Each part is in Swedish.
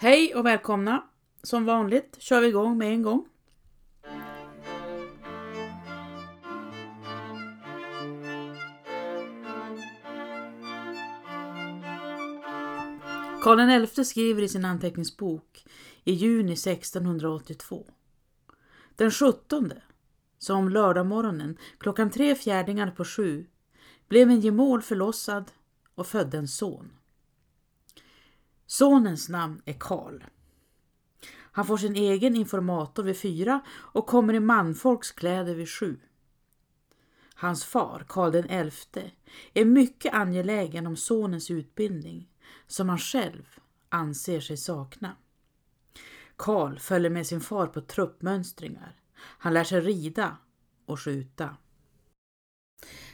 Hej och välkomna! Som vanligt kör vi igång med en gång. Karl XI skriver i sin anteckningsbok i juni 1682. Den 17, som lördagmorgonen klockan tre fjärdingar på sju, blev en gemål förlossad och födde en son. Sonens namn är Karl. Han får sin egen informator vid fyra och kommer i manfolks kläder vid sju. Hans far, Karl XI, är mycket angelägen om sonens utbildning som han själv anser sig sakna. Karl följer med sin far på truppmönstringar. Han lär sig rida och skjuta.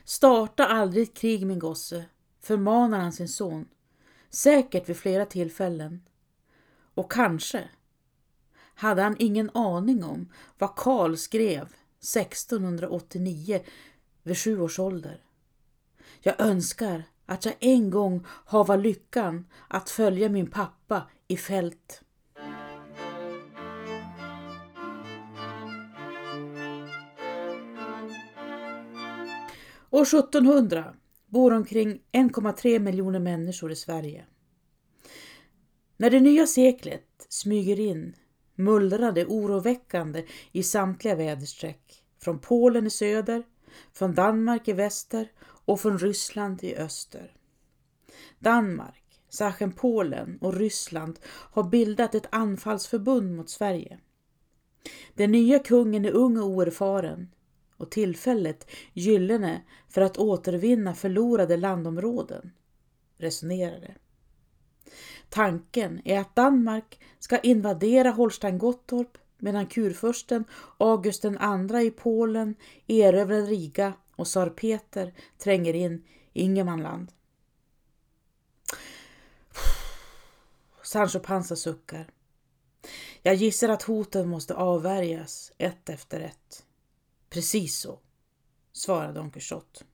Starta aldrig ett krig min gosse, förmanar han sin son, säkert vid flera tillfällen. Och kanske hade han ingen aning om vad Karl skrev 1689 vid sju års ålder. Jag önskar att jag en gång hava lyckan att följa min pappa i fält. År 1700 bor omkring 1,3 miljoner människor i Sverige. När det nya seklet smyger in mullrar det oroväckande i samtliga väderstreck. Från Polen i söder, från Danmark i väster och från Ryssland i öster. Danmark, särskilt Polen och Ryssland har bildat ett anfallsförbund mot Sverige. Den nya kungen är ung och oerfaren och tillfället gyllene för att återvinna förlorade landområden, resonerade. Tanken är att Danmark ska invadera Holstein-Gottorp medan kurfursten August II i Polen erövrar Riga och tsar Peter tränger in i Ingermanland. Sancho Panza suckar. Jag gissar att hoten måste avvärjas ett efter ett. Precis så, svarade Don Quixote.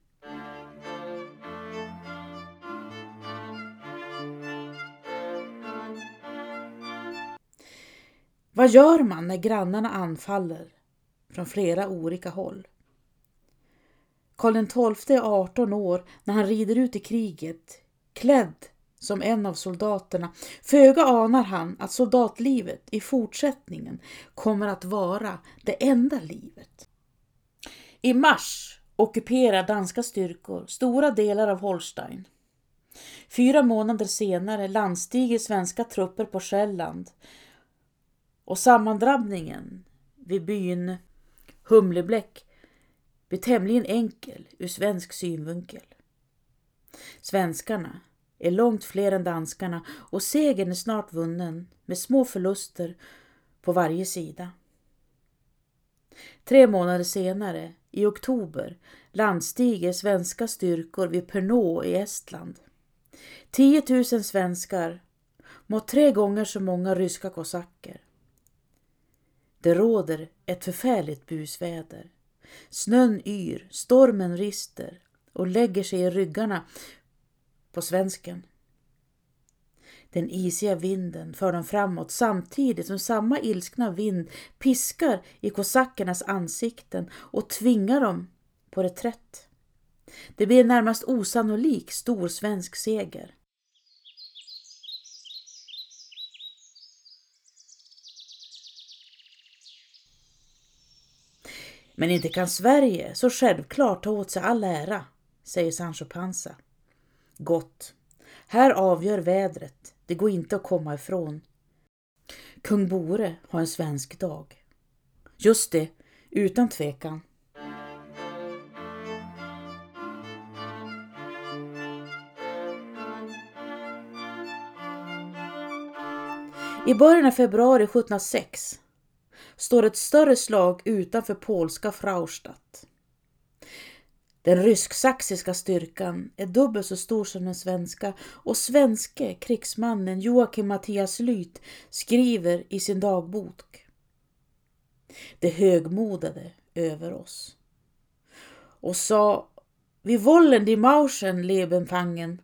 Vad gör man när grannarna anfaller från flera olika håll? Karl XII är 18 år när han rider ut i kriget, klädd som en av soldaterna. Föga anar han att soldatlivet i fortsättningen kommer att vara det enda livet. I mars ockuperar danska styrkor stora delar av Holstein. Fyra månader senare landstiger svenska trupper på Själland och sammandrabbningen vid byn Humlebläck blir tämligen enkel ur svensk synvinkel. Svenskarna är långt fler än danskarna och segern är snart vunnen med små förluster på varje sida. Tre månader senare, i oktober, landstiger svenska styrkor vid Pernod i Estland. 10 000 svenskar mot tre gånger så många ryska kosacker. Det råder ett förfärligt busväder. Snön yr, stormen rister och lägger sig i ryggarna på svensken. Den isiga vinden för dem framåt samtidigt som samma ilskna vind piskar i kosackernas ansikten och tvingar dem på reträtt. Det blir en närmast osannolik stor svensk seger. Men inte kan Sverige så självklart ta åt sig all ära, säger Sancho Panza. Gott. Här avgör vädret. Det går inte att komma ifrån. Kung Bore har en svensk dag. Just det, utan tvekan. I början av februari 1706 står ett större slag utanför polska Fraustadt. Den rysk-saxiska styrkan är dubbelt så stor som den svenska och svenske krigsmannen Joakim Mattias Lyth skriver i sin dagbok. Det högmodade över oss och sa Vi wollen die Mauschen leben fangen.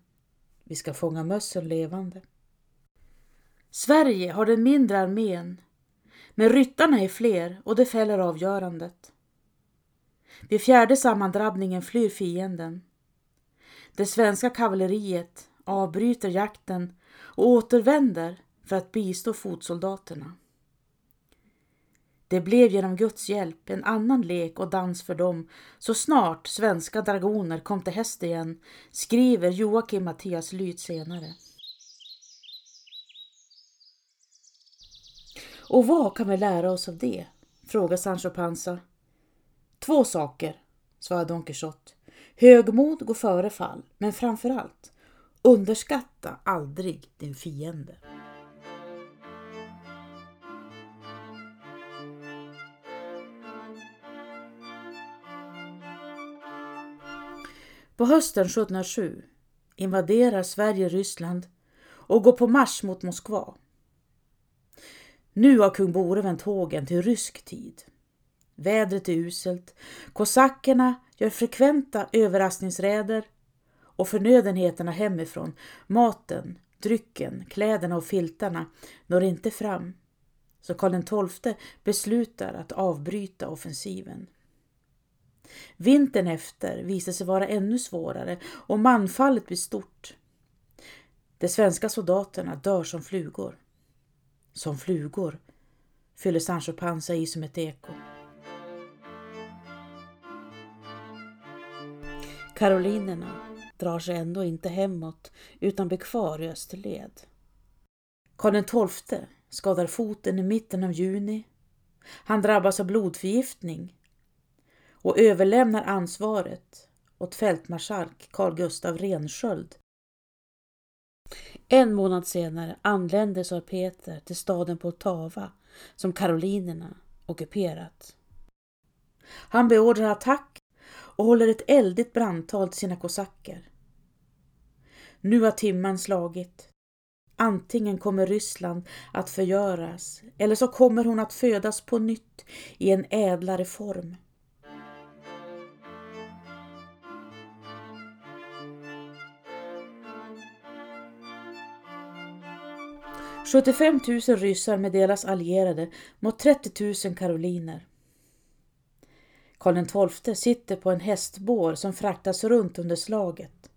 Vi ska fånga mössen levande. Sverige har den mindre armén, men ryttarna är fler och det fäller avgörandet. Vid fjärde sammandrabbningen flyr fienden. Det svenska kavalleriet avbryter jakten och återvänder för att bistå fotsoldaterna. Det blev genom Guds hjälp en annan lek och dans för dem så snart svenska dragoner kom till häst igen, skriver Joakim Mattias Lyth senare. Och vad kan vi lära oss av det? frågar Sancho Panza. Två saker, svarar Don Quixote. Högmod går före fall, men framför allt underskatta aldrig din fiende. På hösten 1707 invaderar Sverige Ryssland och går på marsch mot Moskva. Nu har kung Bore vänt tågen till rysk tid. Vädret är uselt, kosackerna gör frekventa överraskningsräder och förnödenheterna hemifrån, maten, drycken, kläderna och filtarna når inte fram. Så Karl XII beslutar att avbryta offensiven. Vintern efter visar sig vara ännu svårare och manfallet blir stort. De svenska soldaterna dör som flugor. Som flugor, fyller Sancho Panza i som ett eko. Karolinerna drar sig ändå inte hemåt utan blir kvar i Österled. Karl XII skadar foten i mitten av juni. Han drabbas av blodförgiftning och överlämnar ansvaret åt fältmarskalk Carl Gustav Rensköld. En månad senare anländer tsar Peter till staden Poltava som karolinerna ockuperat. Han beordrar attack och håller ett eldigt brandtal till sina kosacker. Nu har timman slagit. Antingen kommer Ryssland att förgöras eller så kommer hon att födas på nytt i en ädlare form. 75 000 ryssar med deras allierade mot 30 000 karoliner. Karl XII sitter på en hästbår som fraktas runt under slaget.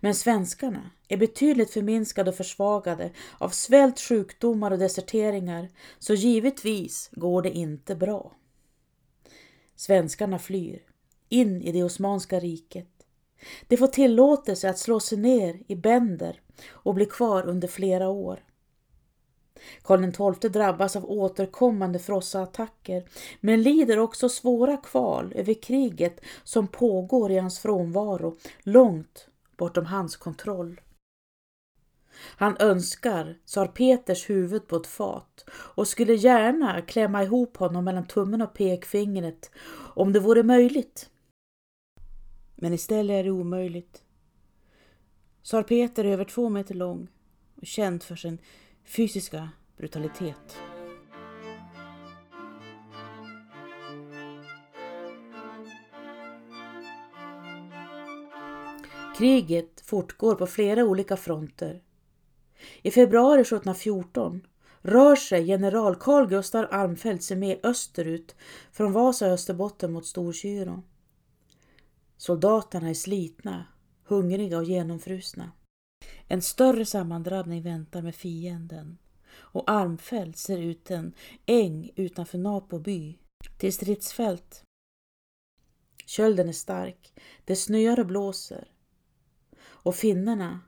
Men svenskarna är betydligt förminskade och försvagade av svält, sjukdomar och deserteringar, så givetvis går det inte bra. Svenskarna flyr in i det Osmanska riket. De får tillåtelse att slå sig ner i bänder och bli kvar under flera år. Karl XII drabbas av återkommande frossaattacker men lider också svåra kval över kriget som pågår i hans frånvaro långt bortom hans kontroll. Han önskar tsar Peters huvud på ett fat och skulle gärna klämma ihop honom mellan tummen och pekfingret om det vore möjligt. Men istället är det omöjligt. Tsar Peter är över två meter lång och känd för sin fysiska brutalitet. Kriget fortgår på flera olika fronter. I februari 1714 rör sig general Carl Gustaf Armfelt sig med österut från Vasa Österbotten mot Storkyrå. Soldaterna är slitna, hungriga och genomfrusna. En större sammandrabbning väntar med fienden och Armfält ser ut en äng utanför Napo by till stridsfält. Kölden är stark, det snöar och blåser och finnarna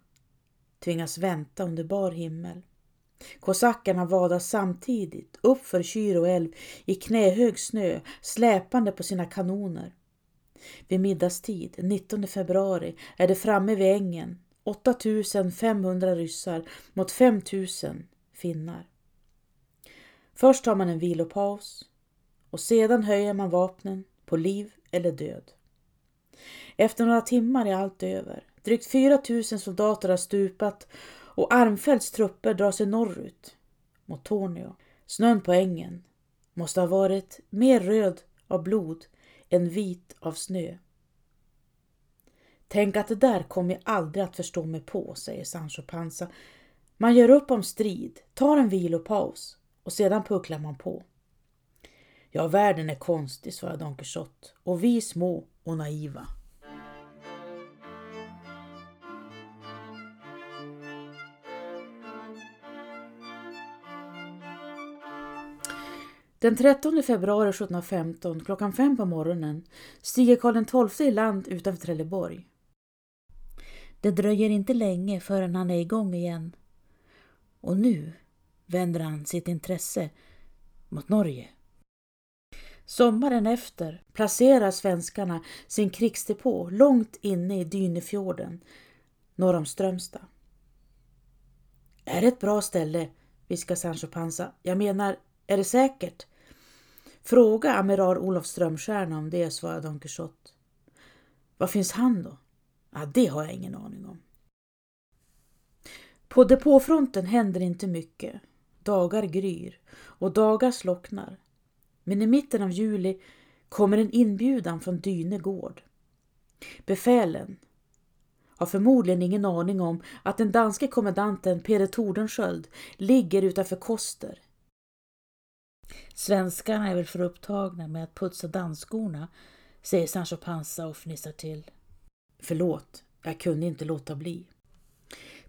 tvingas vänta under bar himmel. Kosackerna vadar samtidigt uppför kyr och älv i knähög snö släpande på sina kanoner. Vid middagstid 19 februari är de framme vid ängen 8500 ryssar mot 5000 finnar. Först tar man en vilopaus och sedan höjer man vapnen på liv eller död. Efter några timmar är allt över. Drygt 4000 soldater har stupat och Armfeldts trupper drar sig norrut mot Tornio. Snön på ängen måste ha varit mer röd av blod än vit av snö. Tänk att det där kommer jag aldrig att förstå mig på, säger Sancho Panza Man gör upp om strid, tar en vilopaus och sedan pucklar man på. Ja, världen är konstig, svarar Don Quixote, och vi små och naiva. Den 13 februari 1715 klockan fem på morgonen stiger Karl XII i land utanför Trelleborg. Det dröjer inte länge förrän han är igång igen. Och nu vänder han sitt intresse mot Norge. Sommaren efter placerar svenskarna sin krigsdepå långt inne i Dynefjorden norr om Strömstad. Är det ett bra ställe? viskar Sancho Panza. Jag menar, är det säkert? Fråga amiral Olof Strömstjärna om det, svarar Don Quixote. Var finns han då? Ja, det har jag ingen aning om. På depåfronten händer inte mycket. Dagar gryr och dagar slocknar. Men i mitten av juli kommer en inbjudan från Dyne gård. Befälen har förmodligen ingen aning om att den danske kommendanten Peder Tordenskjöld ligger utanför Koster. Svenskarna är väl för upptagna med att putsa dansskorna, säger Sancho Panza och fnissar till. Förlåt, jag kunde inte låta bli.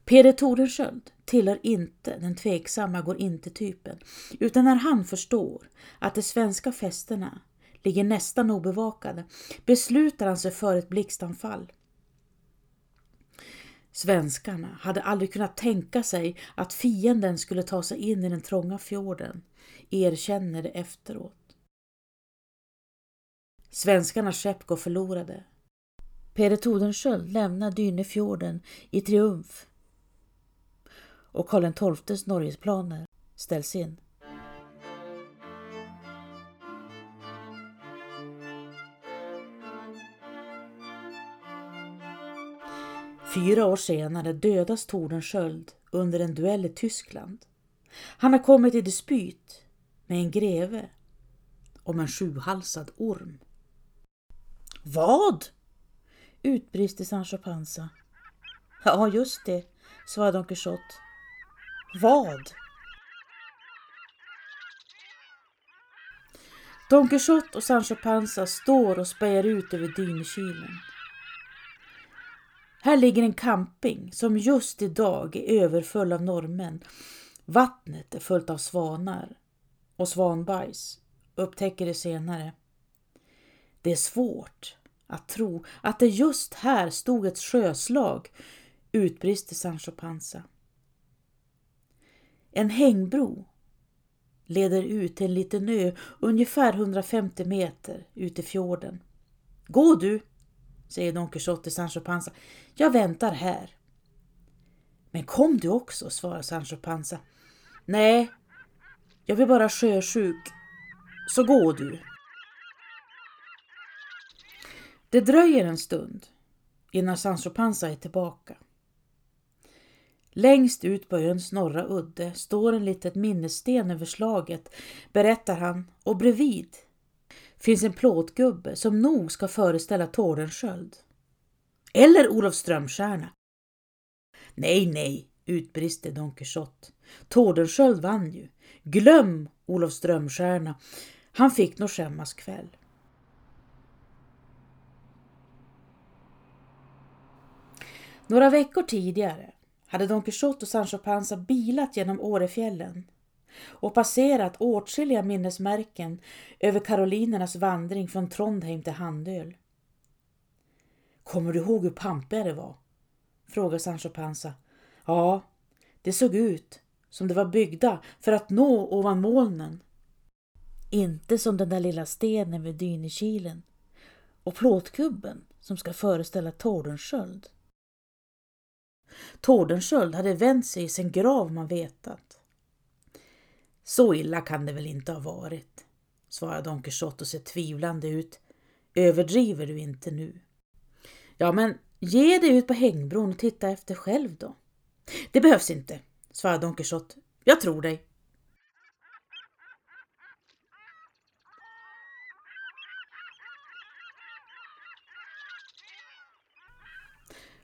Peder Torensköld tillhör inte den tveksamma går inte-typen, utan när han förstår att de svenska fästena ligger nästan obevakade beslutar han sig för ett blixtanfall. Svenskarna hade aldrig kunnat tänka sig att fienden skulle ta sig in i den trånga fjorden, erkänner det efteråt. Svenskarnas skepp går förlorade. Peder Tordenskjöld lämnar Dynefjorden i triumf och Karl XIIs Norgesplaner ställs in. Fyra år senare dödas Tordenskjöld under en duell i Tyskland. Han har kommit i dispyt med en greve om en sjuhalsad orm. Vad? Utbrister Sancho Panza. Ja, just det, svarade Don Quixote. Vad? Don Quixote och Sancho Panza står och spejar ut över dynkilen. Här ligger en camping som just idag är överfull av norrmän. Vattnet är fullt av svanar och svanbajs, upptäcker det senare. Det är svårt att tro att det just här stod ett sjöslag, utbrister Sancho Panza. En hängbro leder ut till en liten ö ungefär 150 meter ut i fjorden. Gå du, säger Don Quixote till Sancho Panza. Jag väntar här. Men kom du också, svarar Sancho Panza. Nej, jag blir bara sjösjuk. Så gå du. Det dröjer en stund innan Sancho Panza är tillbaka. Längst ut på öns norra udde står en litet minnessten över slaget, berättar han, och bredvid finns en plåtgubbe som nog ska föreställa Tordenskjöld. Eller Olof Strömstjärna. Nej, nej, utbrister Don Quixote. Tordenskjöld vann ju. Glöm Olof Strömstjärna. Han fick nog skämmas kväll. Några veckor tidigare hade Don Quixote och Sancho Panza bilat genom Årefjällen och passerat åtskilliga minnesmärken över karolinernas vandring från Trondheim till Handöl. Kommer du ihåg hur pampiga det var? frågade Sancho Panza. Ja, det såg ut som det var byggda för att nå ovan molnen. Inte som den där lilla stenen vid Dynekilen och plåtkubben som ska föreställa Tordenskjöld. Tordenskjöld hade vänt sig i sin grav man vetat. Så illa kan det väl inte ha varit, svarade Don Quixote och ser tvivlande ut. Överdriver du inte nu? Ja, men ge dig ut på hängbron och titta efter själv då. Det behövs inte, svarade Don Quixote. Jag tror dig.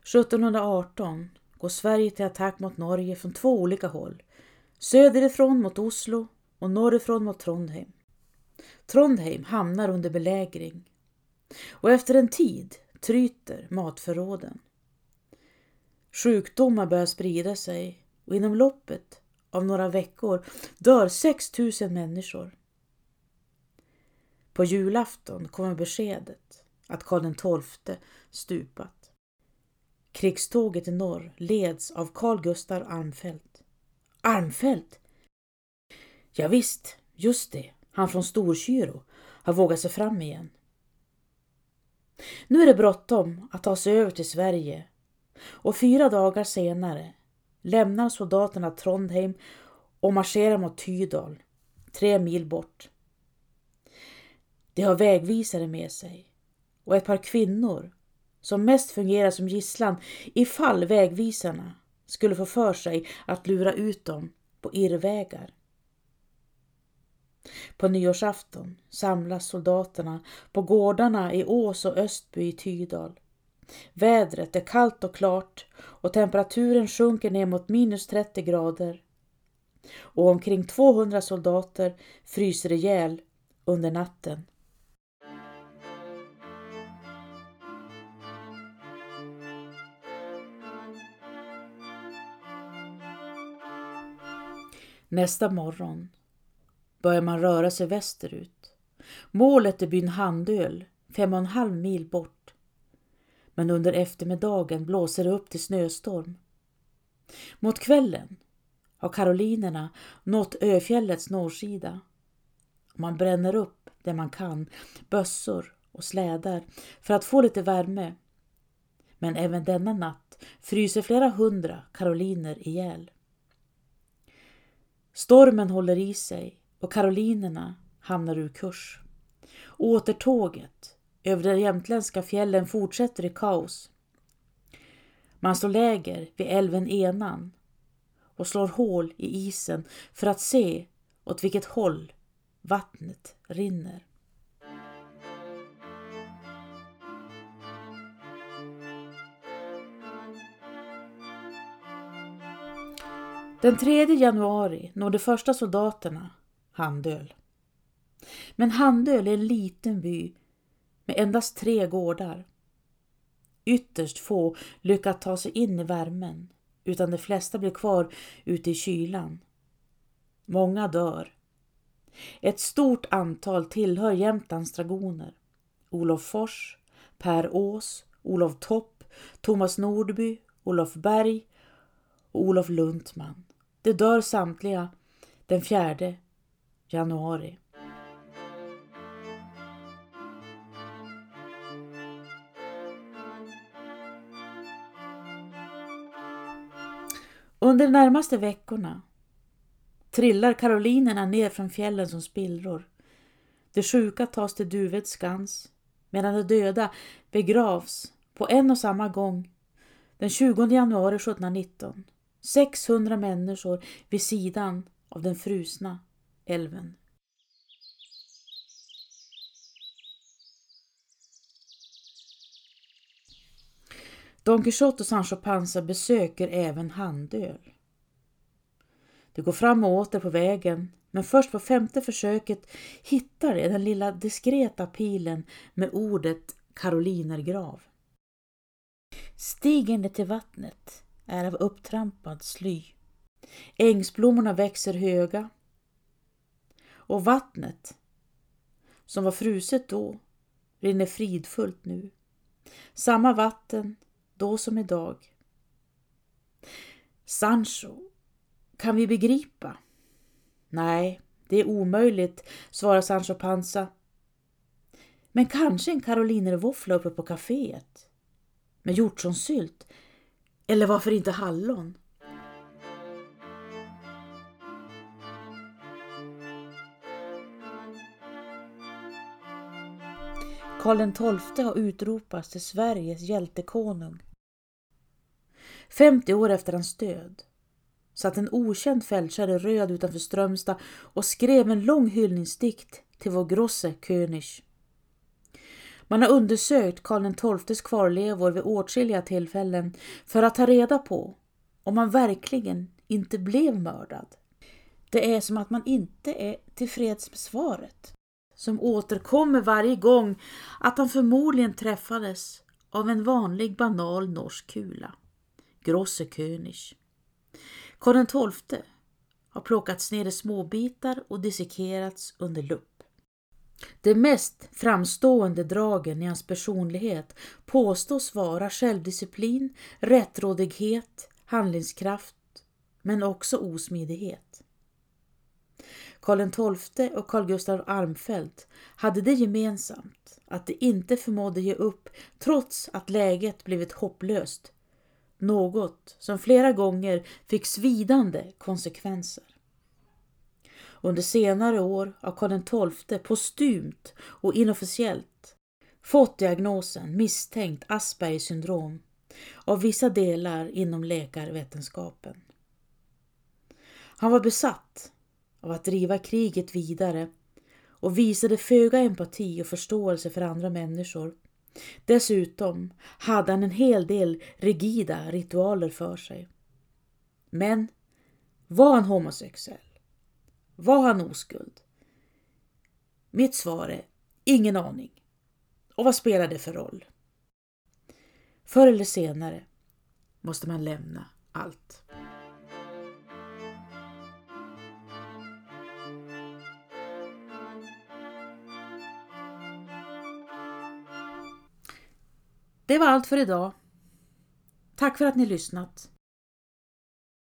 –1718 går Sverige till attack mot Norge från två olika håll. Söderifrån mot Oslo och norrifrån mot Trondheim. Trondheim hamnar under belägring och efter en tid tryter matförråden. Sjukdomar börjar sprida sig och inom loppet av några veckor dör 6 000 människor. På julafton kommer beskedet att Karl XII stupat. Krigståget i norr leds av Carl Gustav Armfelt. Armfelt? Ja, visst, just det, han från Storkyrå har vågat sig fram igen. Nu är det bråttom att ta sig över till Sverige och fyra dagar senare lämnar soldaterna Trondheim och marscherar mot Tydal, tre mil bort. De har vägvisare med sig och ett par kvinnor som mest fungerar som gisslan ifall vägvisarna skulle få för sig att lura ut dem på irrvägar. På nyårsafton samlas soldaterna på gårdarna i Ås och Östby i Tydal. Vädret är kallt och klart och temperaturen sjunker ner mot minus 30 grader. Och omkring 200 soldater fryser ihjäl under natten. Nästa morgon börjar man röra sig västerut. Målet är byn Handöl, fem och en halv mil bort. Men under eftermiddagen blåser det upp till snöstorm. Mot kvällen har karolinerna nått öfjällets norrsida. Man bränner upp det man kan, bössor och slädar, för att få lite värme. Men även denna natt fryser flera hundra karoliner ihjäl. Stormen håller i sig och karolinerna hamnar ur kurs. Återtåget över de jämtländska fjällen fortsätter i kaos. Man slår läger vid älven Enan och slår hål i isen för att se åt vilket håll vattnet rinner. Den 3 januari når de första soldaterna Handöl. Men Handöl är en liten by med endast tre gårdar. Ytterst få lyckas ta sig in i värmen utan de flesta blir kvar ute i kylan. Många dör. Ett stort antal tillhör Jämtlands dragoner. Olof Fors, Per Ås, Olof Topp, Thomas Nordby, Olof Berg och Olof Luntman. De dör samtliga den 4 januari. Under de närmaste veckorna trillar karolinerna ner från fjällen som spillror. De sjuka tas till Duveds skans medan de döda begravs på en och samma gång den 20 januari 1719. 600 människor vid sidan av den frusna älven. Don Quijote och Sancho Panza besöker även Handöl. De går fram och åter på vägen, men först på femte försöket hittar de den lilla diskreta pilen med ordet Karolinergrav. Stiger ner till vattnet är av upptrampad sly. Ängsblommorna växer höga och vattnet, som var fruset då, rinner fridfullt nu. Samma vatten då som idag. Sancho, kan vi begripa? Nej, det är omöjligt, svarar Sancho Panza. Men kanske en karolinervåffla uppe på kaféet? Med hjortronsylt? Eller varför inte hallon? Karl XII har utropats till Sveriges hjältekonung. 50 år efter hans död satt en okänd fältskärre röd utanför Strömstad och skrev en lång hyllningsdikt till vår grosse König. Man har undersökt Karl XIIs kvarlevor vid åtskilliga tillfällen för att ta reda på om han verkligen inte blev mördad. Det är som att man inte är tillfreds med svaret, som återkommer varje gång att han förmodligen träffades av en vanlig banal norsk kula. Grosse König. Karl XII har plockats ner i småbitar och dissekerats under lupp. De mest framstående dragen i hans personlighet påstås vara självdisciplin, rättrådighet, handlingskraft men också osmidighet. Karl XII och Carl Gustav Armfelt hade det gemensamt att de inte förmådde ge upp trots att läget blivit hopplöst. Något som flera gånger fick svidande konsekvenser. Under senare år av Karl XII postumt och inofficiellt fått diagnosen misstänkt Aspergers syndrom av vissa delar inom läkarvetenskapen. Han var besatt av att driva kriget vidare och visade föga empati och förståelse för andra människor. Dessutom hade han en hel del rigida ritualer för sig. Men var han homosexuell? Var han oskuld? Mitt svar är ingen aning. Och vad spelar det för roll? Förr eller senare måste man lämna allt. Det var allt för idag. Tack för att ni lyssnat.